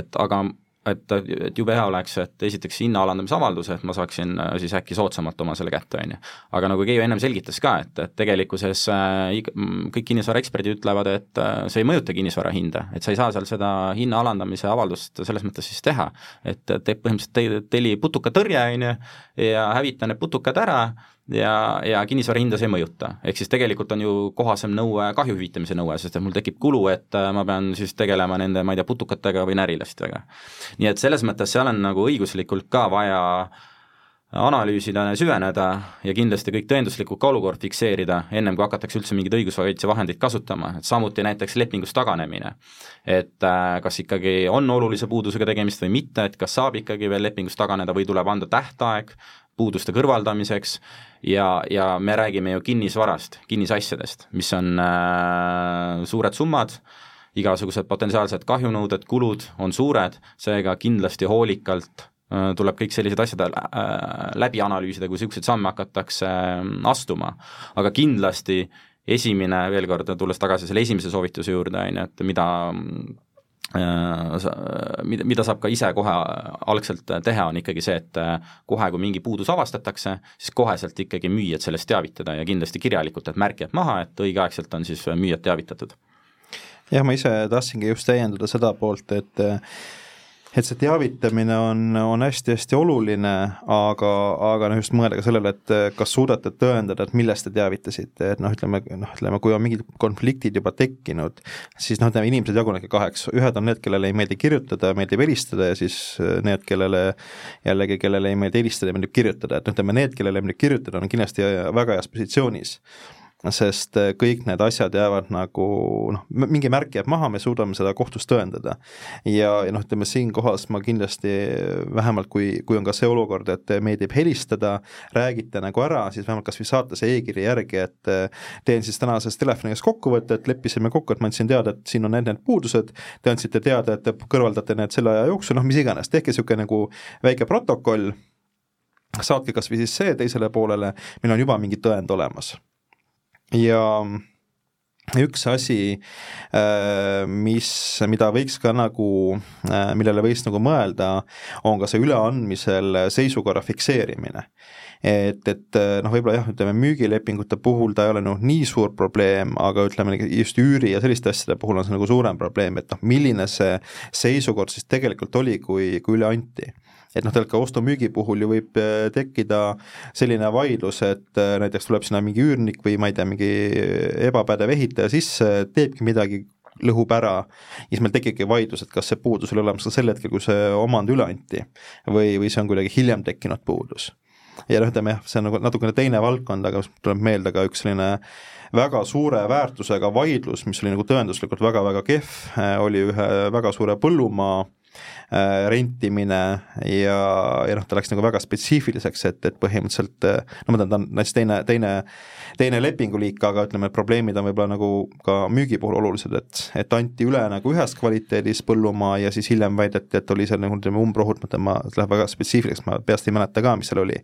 et aga et, et jube hea oleks, et esiteks hinna alandamise avalduse, et ma saaksin äh, siis äkki soodsamalt oma selle kätte, on ju. aga nagu Keijo ennem selgitas ka, et, et tegelikkuses äh, kõik kinnisvaraeksperdid ütlevad, et äh, see ei mõjuta kinnisvara hinda, et sa ei saa seal seda hinna alandamise avaldust selles mõttes siis teha. et teeb põhimõtteliselt teli putukatõrje, on ju, ja hävita need putukad ära ja, ja kinnisvara hinda see ei mõjuta. ehk siis tegelikult on ju kohasem nõue kahju hüvitamise nõue, sest et mul tekib kulu, et äh, ma pean siis tegelema nende, ma ei tea, putukatega või närilastega. nii et selles mõttes seal on nagu õiguslikult ka vaja analüüsida ja süveneda ja kindlasti kõik tõenduslikult ka olukord fikseerida, ennem kui hakatakse üldse mingeid õiguskaitsevahendeid kasutama, et samuti näiteks lepingust taganemine. et äh, kas ikkagi on olulise puudusega tegemist või mitte, et kas saab ikkagi veel lepingust taganeda või tuleb anda tähtaeg puuduste kõrvaldamiseks ja, ja me räägime ju kinnisvarast, kinnisasjadest, mis on äh, suured summad, igasugused potentsiaalsed kahjunõuded, kulud on suured, seega kindlasti hoolikalt äh, tuleb kõik sellised asjad äh, läbi analüüsida, kui niisuguseid samme hakatakse äh, astuma. aga kindlasti esimene, veel kord tulles tagasi selle esimese soovituse juurde, on ju, et mida Äh, mida, mida saab ka ise kohe algselt teha, on ikkagi see, et äh, kohe, kui mingi puudus avastatakse, siis koheselt ikkagi müüjat sellest teavitada ja kindlasti kirjalikult, et märk jääb maha, et õigeaegselt on siis müüjat teavitatud. jah, ma ise tahtsingi just täiendada seda poolt, et et see teavitamine on, on hästi-hästi oluline, aga, aga noh, just mõelda ka sellele, et kas suudate tõendada, et millest te teavitasite, et noh, ütleme, noh, ütleme, kui on mingid konfliktid juba tekkinud, siis noh, ütleme inimesed jagunevadki kaheks, ühed on need, kellele ei meeldi kirjutada, meeldib helistada ja siis need, kellele jällegi, kellele ei meeldi helistada, meeldib kirjutada, et noh, ütleme need, kellele meeldib kirjutada, on kindlasti väga heas positsioonis sest äh, kõik need asjad jäävad nagu noh, mingi märk jääb maha, me suudame seda kohtus tõendada. ja, ja noh, ütleme siinkohas ma kindlasti vähemalt kui, kui on ka see olukord, et meeldib helistada, räägite nagu ära, siis vähemalt kas või saata see e-kiri järgi, et äh, teen siis tänases telefoniga kokkuvõtte, et leppisime kokku, et ma andsin teada, et siin on need, need puudused, te andsite teada, et te kõrvaldate need selle aja jooksul, noh mis iganes, tehke niisugune nagu väike protokoll, saatke kas või siis see teisele poolele, meil on juba mingi tõend olemas ja üks asi, äh, mis, mida võiks ka nagu, äh, millele võiks nagu mõelda, on ka see üleandmisel seisukorra fikseerimine. et, et äh, noh, võib-olla jah, ütleme müügilepingute puhul ta ei ole noh, nii suur probleem, aga ütleme just üüri ja selliste asjade puhul on see nagu suurem probleem, et noh, milline see seisukord siis tegelikult oli, kui, kui üle anti et noh, tegelikult ka ostu-müügi puhul ju võib äh, tekkida selline vaidlus, et äh, näiteks tuleb sinna mingi üürnik või ma ei tea, mingi ebapädev ehitaja sisse, teebki midagi, lõhub ära, siis meil tekibki vaidlus, et kas see puudus oli olemas ka sel hetkel, kui see omand üle anti või, või see on kuidagi hiljem tekkinud puudus. ja noh, ütleme jah, see on nagu natukene teine valdkond, aga tuleb meelde ka üks selline väga suure väärtusega vaidlus, mis oli nagu tõenduslikult väga-väga kehv, oli ühe väga suure põllumaa Äh, rentimine ja, ja noh, ta läks nagu väga spetsiifiliseks, et, et põhimõtteliselt no ma tean, ta on näiteks teine, teine, teine lepinguliik, aga ütleme, probleemid on võib-olla nagu ka müügi puhul olulised, et, et anti üle nagu ühes kvaliteedis põllumaa ja siis hiljem väideti, et oli seal nagu ütleme umbrohud, ma ütlen, ma, läheb väga spetsiifiliseks, ma peast ei mäleta ka, mis seal oli.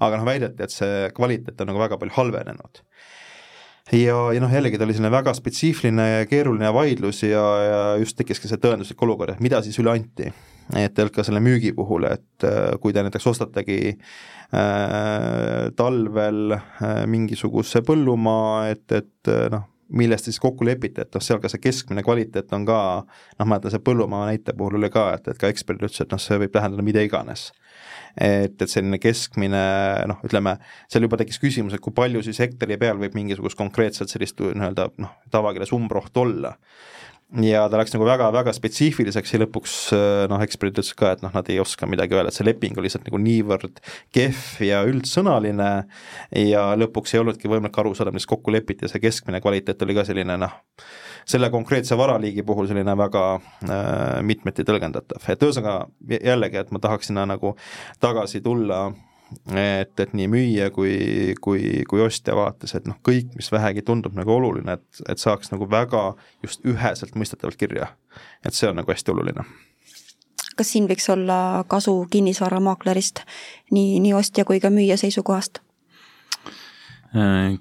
aga noh, väideti, et see kvaliteet on nagu väga palju halvenenud ja, ja noh, jällegi ta oli selline väga spetsiifiline ja keeruline vaidlus ja, ja just tekkiski see tõenduslik olukord, et mida siis üle anti. et ka selle müügi puhul, et äh, kui te näiteks ostategi äh, talvel äh, mingisuguse põllumaa, et, et äh, noh, milles te siis kokku lepite, et noh, seal ka see keskmine kvaliteet on ka noh, ma mäletan see põllumaa näite puhul oli ka, et, et ka ekspert ütles, et noh, see võib tähendada mida iganes. Et, et selline keskmine noh, ütleme, seal juba tekkis küsimus, et kui palju siis hektari peal võib mingisugust konkreetset sellist nii-öelda noh, tavakeeles umbrohtu olla ja ta läks nagu väga-väga spetsiifiliseks ja lõpuks noh, eksperdid ütlesid ka, et noh, nad ei oska midagi öelda, et see leping oli lihtsalt nagu niivõrd kehv ja üldsõnaline ja lõpuks ei olnudki võimalik aru saada, mis kokku lepiti ja see keskmine kvaliteet oli ka selline noh, selle konkreetse varaliigi puhul selline väga äh, mitmeti tõlgendatav, et ühesõnaga jällegi, et ma tahaks sinna nagu tagasi tulla et, et nii müüja kui, kui, kui ostja vaates, et noh, kõik, mis vähegi tundub nagu oluline, et, et saaks nagu väga just üheselt mõistetavalt kirja. et see on nagu hästi oluline. kas siin võiks olla kasu kinnisvaramaaklerist nii, nii ostja kui ka müüja seisukohast? Äh,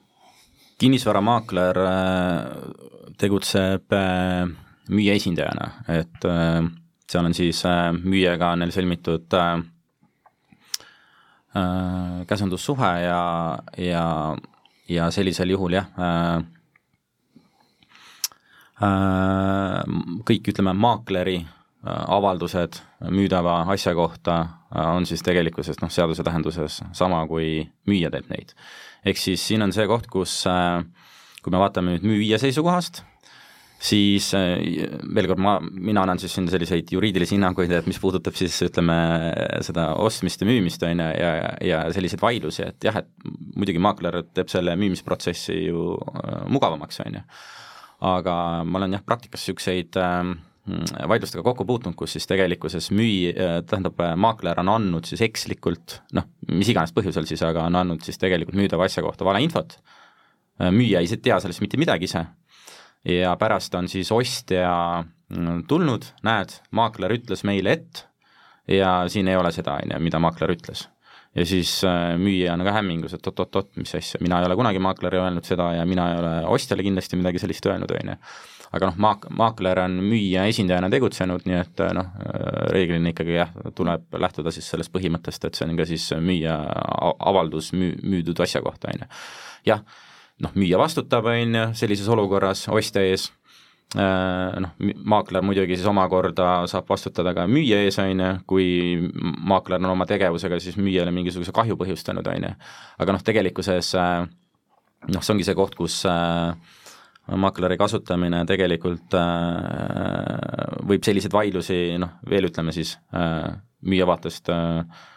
kinnisvaramaakler äh, tegutseb äh, müüja esindajana, et seal on siis müüjaga on neil sõlmitud äh, Äh, käsundussuhe ja, ja, ja sellisel juhul jah äh,, äh, kõik, ütleme, maakleri äh, avaldused müüdava asja kohta äh, on siis tegelikkuses noh, seaduse tähenduses sama, kui müüja teeb neid. ehk siis siin on see koht, kus äh, kui me vaatame nüüd müüja seisukohast, siis äh, veel kord, ma, mina annan siis siin selliseid juriidilisi hinnanguid, et mis puudutab siis ütleme, seda ostmist ja müümist, on ju, ja, ja selliseid vaidlusi, et jah, et muidugi maakler teeb selle müümisprotsessi ju äh, mugavamaks, on ju. aga ma olen jah, praktikas niisuguseid äh, vaidlustega kokku puutunud, kus siis tegelikkuses müü-, tähendab, maakler on andnud siis ekslikult, noh, mis iganes põhjusel siis, aga on andnud siis tegelikult müüdava asja kohta valeinfot, müüja ei tea sellest mitte midagi ise ja pärast on siis ostja mm, tulnud, näed, maakler ütles meile, et ja siin ei ole seda, on ju, mida maakler ütles. ja siis äh, müüja on ka hämmingus, et oot-oot-oot, mis asja, mina ei ole kunagi maakleri öelnud seda ja mina ei ole ostjale kindlasti midagi sellist öelnud, on ju. aga noh, maak-, maakler on müüja esindajana tegutsenud, nii et äh, noh, äh, reeglina ikkagi jah, tuleb lähtuda siis sellest põhimõttest, et see on ka siis müüja avaldus müü-, müüdud asja kohta, on ju. jah noh, müüja vastutab, on ju, sellises olukorras ostja ees, äh, noh, maakler muidugi siis omakorda saab vastutada ka müüja ees, on ju, kui maakler on oma tegevusega siis müüjale mingisuguse kahju põhjustanud, on ju. aga noh, tegelikkuses äh, noh, see ongi see koht, kus äh, maakleri kasutamine tegelikult võib selliseid vaidlusi noh, veel ütleme siis müüja vaatest äh, Äh,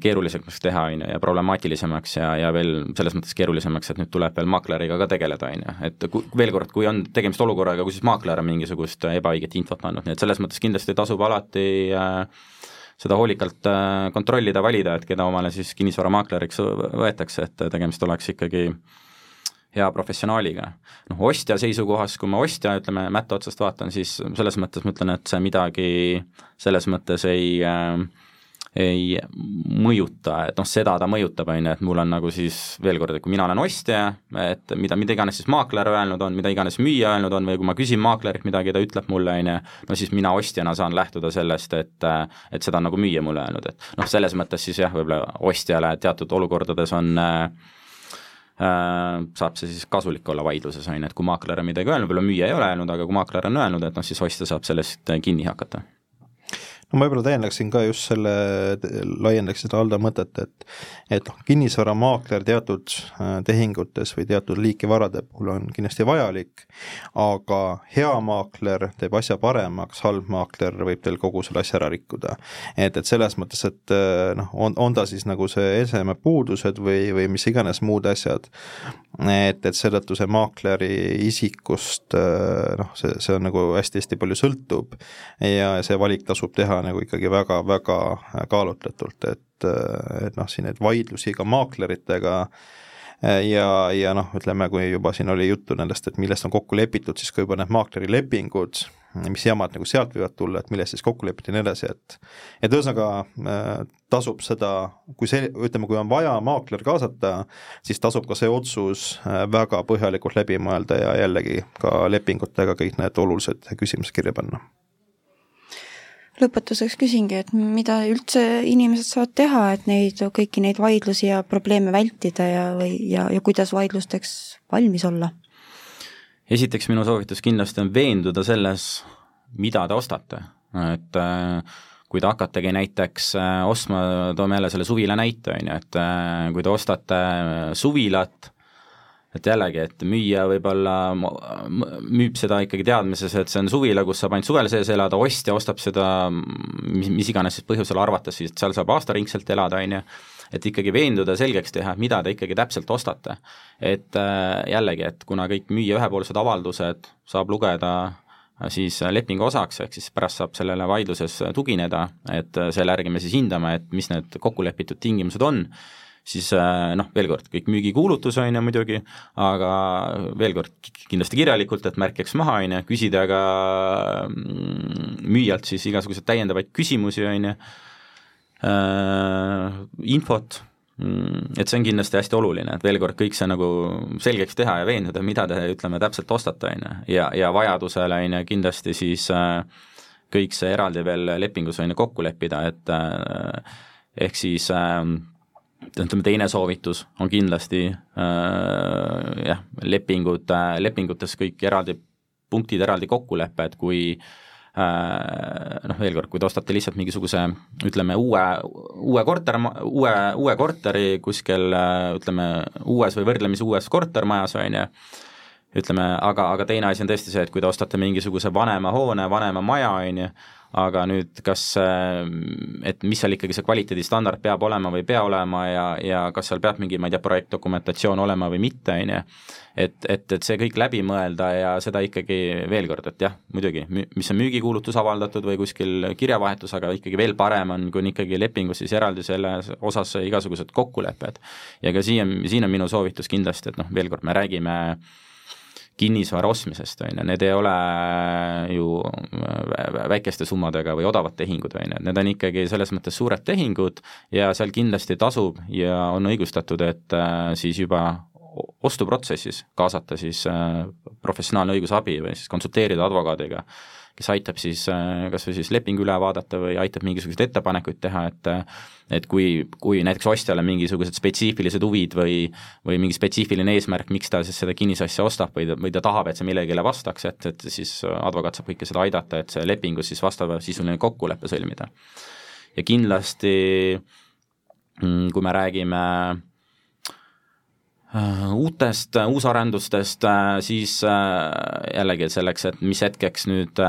keerulisemaks teha, on ju, ja problemaatilisemaks ja, ja veel selles mõttes keerulisemaks, et nüüd tuleb veel maakleriga ka tegeleda, on ju, et kui, veel kord, kui on tegemist olukorraga, kus siis maakler on mingisugust ebaõiget infot andnud, nii et selles mõttes kindlasti tasub alati äh, seda hoolikalt äh, kontrollida, valida, et keda omale siis kinnisvaramaakleriks võetakse, et tegemist oleks ikkagi hea professionaaliga. noh, ostja seisukohast, kui ma ostja, ütleme, mätta otsast vaatan, siis selles mõttes ma ütlen, et see midagi selles mõttes ei äh, ei mõjuta, et noh, seda ta mõjutab, on ju, et mul on nagu siis veel kord, et kui mina olen ostja, et mida, mida iganes siis maakler öelnud on, mida iganes müüja öelnud on või kui ma küsin maaklerilt midagi, ta ütleb mulle, on ju, no siis mina ostjana saan lähtuda sellest, et et seda on nagu müüja mulle öelnud, et noh, selles mõttes siis jah, võib-olla ostjale teatud olukordades on äh, saab see siis kasulik olla vaidluses, on ju, et kui maakler on midagi öelnud, võib-olla müüja ei ole öelnud, aga kui maakler on öelnud, et noh, siis ostja saab sellest kinni hakata no ma võib-olla täiendaksin ka just selle, laiendaks seda Aldo mõtet, et et noh, kinnisvaramaakler teatud äh, tehingutes või teatud liiki varade puhul on kindlasti vajalik, aga hea maakler teeb asja paremaks, halb maakler võib teil kogu selle asja ära rikkuda. et, et selles mõttes, et äh, noh, on, on ta siis nagu see eseme puudused või, või mis iganes muud asjad, et, et seetõttu see maakleri isikust äh, noh, see, see on nagu hästi-hästi palju sõltub ja see valik tasub teha nagu ikkagi väga-väga kaalutletult, et, et noh, siin neid vaidlusi ka maakleritega ja, ja noh, ütleme, kui juba siin oli juttu nendest, et millest on kokku lepitud, siis ka juba need maaklerilepingud, mis jamad nagu sealt võivad tulla, et milles siis kokku lepiti ja nii edasi, et et ühesõnaga äh, tasub seda, kui see, ütleme, kui on vaja maakler kaasata, siis tasub ka see otsus äh, väga põhjalikult läbi mõelda ja jällegi ka lepingutega kõik need olulised küsimused kirja panna lõpetuseks küsingi, et mida üldse inimesed saavad teha, et neid, kõiki neid vaidlusi ja probleeme vältida ja, või, ja, ja kuidas vaidlusteks valmis olla? esiteks minu soovitus kindlasti on veenduda selles, mida te ostate, et kui te hakkategi näiteks ostma, toome jälle selle suvila näite, on ju, et kui te ostate suvilat, et jällegi, et müüja võib-olla müüb seda ikkagi teadmises, et see on suvila, kus saab ainult suvel sees elada, ostja ostab seda mis, mis iganes siis põhjusel arvates siis, et seal saab aastaringselt elada, on ju, et ikkagi veenduda, selgeks teha, mida te ikkagi täpselt ostate. et äh, jällegi, et kuna kõik müüja ühepoolsed avaldused saab lugeda äh, siis lepingu osaks, ehk siis pärast saab sellele vaidluses tugineda, et äh, selle järgi me siis hindame, et mis need kokkulepitud tingimused on siis äh, noh, veel kord, kõik müügikuulutus on ju muidugi, aga veel kord kindlasti kirjalikult, et märkiks maha, on ju, küsida ka mm, müüjalt siis igasuguseid täiendavaid küsimusi, on ju, äh, infot, mm, et see on kindlasti hästi oluline, et veel kord kõik see nagu selgeks teha ja veenduda, mida te ütleme täpselt ostate, on ju, ja, ja vajadusel on ju kindlasti siis äh, kõik see eraldi veel lepingus on ju kokku leppida, et ehk siis äh, ütleme, teine soovitus on kindlasti äh, jah, lepingud lepingutes kõik eraldi punktid, eraldi kokkulepped, kui äh, noh, veel kord, kui te ostate lihtsalt mingisuguse ütleme, uue, uue korter, uue, uue korteri kuskil äh, ütleme, uues või võrdlemisi uues kortermajas, on ju, ütleme, aga, aga teine asi on tõesti see, et kui te ostate mingisuguse vanema hoone, vanema maja, on ju, aga nüüd kas, et mis seal ikkagi see kvaliteedistandard peab olema või ei pea olema ja, ja kas seal peab mingi, ma ei tea, projektdokumentatsioon olema või mitte, on ju, et, et, et see kõik läbi mõelda ja seda ikkagi veel kord, et jah, muidugi, mis on müügikuulutus avaldatud või kuskil kirjavahetus, aga ikkagi veel parem on, kui on ikkagi lepingus siis eraldi selles osas igasugused kokkulepped. ja ka siia, siin on minu soovitus kindlasti, et noh, veel kord, me räägime äh, kinnisvara ostmisest, on ju, need ei ole ju väikeste summadega või odavad tehingud, on ju, need on ikkagi selles mõttes suured tehingud ja seal kindlasti tasub ja on õigustatud, et äh, siis juba ostuprotsessis kaasata siis äh, professionaalne õigusabi või siis konsulteerida advokaadiga kes aitab siis äh, kas või siis lepingu üle vaadata või aitab mingisuguseid ettepanekuid teha, et et kui, kui näiteks ostjal on mingisugused spetsiifilised huvid või või mingi spetsiifiline eesmärk, miks ta siis seda kinnisasja ostab või ta, või ta tahab, et see millegile vastaks, et, et siis advokaat saab kõike seda aidata, et see lepingus siis vastavasisuline kokkulepe sõlmida. ja kindlasti mm, kui me räägime Äh, uutest äh, uusarendustest, äh, siis jällegi selleks, et mis hetkeks nüüd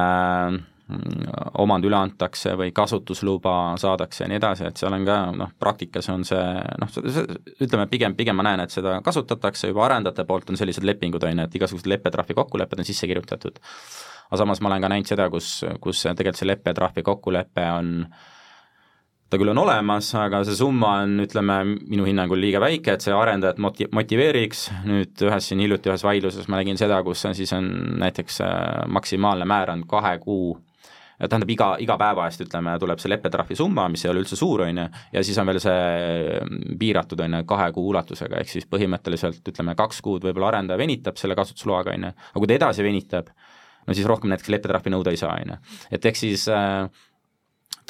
omand üle antakse või kasutusluba saadakse ja nii edasi, et seal on ka noh, praktikas on see noh, ütleme pigem, pigem ma näen, et seda kasutatakse juba arendajate poolt, on sellised lepingud, on ju, et igasugused leppetrahvi kokkulepped on sisse kirjutatud. aga samas ma olen ka näinud seda, kus, kus tegelikult see leppetrahvi kokkulepe on äh, ta küll on olemas, aga see summa on, ütleme, minu hinnangul liiga väike, et see arendajat moti-, motiveeriks, nüüd ühes siin hiljuti ühes vaidluses ma nägin seda, kus on siis on näiteks äh, maksimaalne määr on kahe kuu tähendab, iga, iga päeva eest ütleme, tuleb see leppetrahvi summa, mis ei ole üldse suur, on ju, ja siis on veel see mm, piiratud, on ju, kahe kuu ulatusega, ehk siis põhimõtteliselt ütleme, kaks kuud võib-olla arendaja venitab selle kasutusloaga, on ju, aga kui ta edasi venitab, no siis rohkem näiteks leppetrahvi nõuda ei saa, on ju. et ehk siis äh,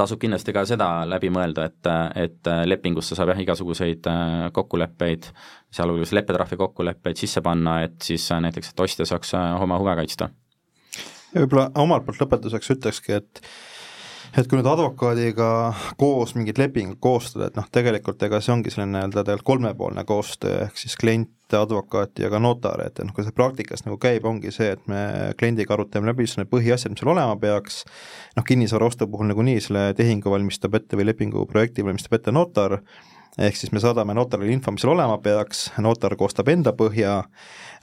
tasub kindlasti ka seda läbi mõelda, et, et lepingusse saab jah, igasuguseid äh, kokkuleppeid, sealhulgas leppetrahvi kokkuleppeid sisse panna, et siis äh, näiteks, et ostja saaks äh, oma huve kaitsta. ja võib-olla omalt poolt lõpetuseks ütlekski, et et kui nüüd advokaadiga koos mingit lepingut koostada, et noh, tegelikult ega see ongi selline nii-öelda tegelikult kolmepoolne koostöö, ehk siis klient, advokaat ja ka notar, et noh, kui see praktikas nagu käib, ongi see, et me kliendiga arutame läbi siis need põhiasjad, mis seal olema peaks, noh, kinnisvara ostu puhul nagunii selle tehingu valmistab ette või lepingu projekti valmistab ette notar, ehk siis me saadame notarile info, mis seal olema peaks, notar koostab enda põhja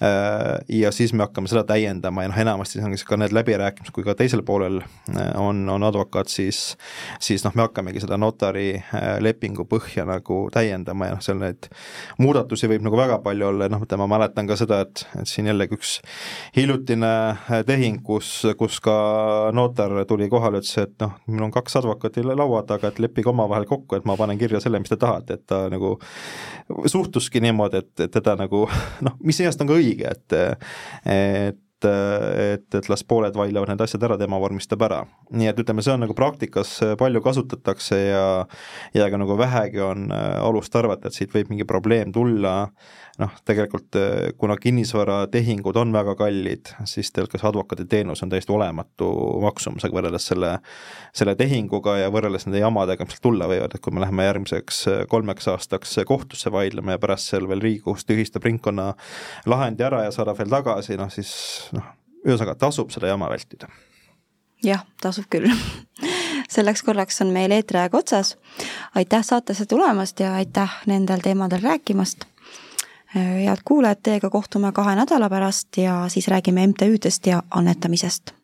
Äh, ja siis me hakkame seda täiendama ja noh, enamasti ongi ka need läbirääkimised, kui ka teisel poolel äh, on, on advokaat, siis siis noh, me hakkamegi seda notari äh, lepingu põhja nagu täiendama ja noh, seal neid muudatusi võib nagu väga palju olla ja noh, ma mäletan ka seda, et, et siin jällegi üks hiljutine tehing, kus, kus ka notar tuli kohale, ütles, et noh, mul on kaks advokaati laua taga, et leppige omavahel kokku, et ma panen kirja selle, mis te tahate, et ta nagu suhtuski niimoodi, et, et teda nagu noh, mis iseenesest on ka õige, et et et, et las pooled vaidlevad need asjad ära, tema vormistab ära. nii et ütleme, see on nagu praktikas palju kasutatakse ja ja ka nagu vähegi on alust arvata, et siit võib mingi probleem tulla, noh, tegelikult kuna kinnisvaratehingud on väga kallid, siis tegelikult advokaaditeenus on täiesti olematu maksumusega võrreldes selle, selle tehinguga ja võrreldes nende jamadega, mis tulla võivad, et kui me läheme järgmiseks kolmeks aastaks kohtusse vaidlema ja pärast seal veel Riigikohus tühistab ringkonna lahendi ära ja saadab veel tagasi, noh siis noh, ühesõnaga tasub seda jama vältida. jah, tasub küll selleks korraks on meil eetriaeg otsas. aitäh saatesse tulemast ja aitäh nendel teemadel rääkimast head kuulajad, teiega kohtume kahe nädala pärast ja siis räägime MTÜ-dest ja annetamisest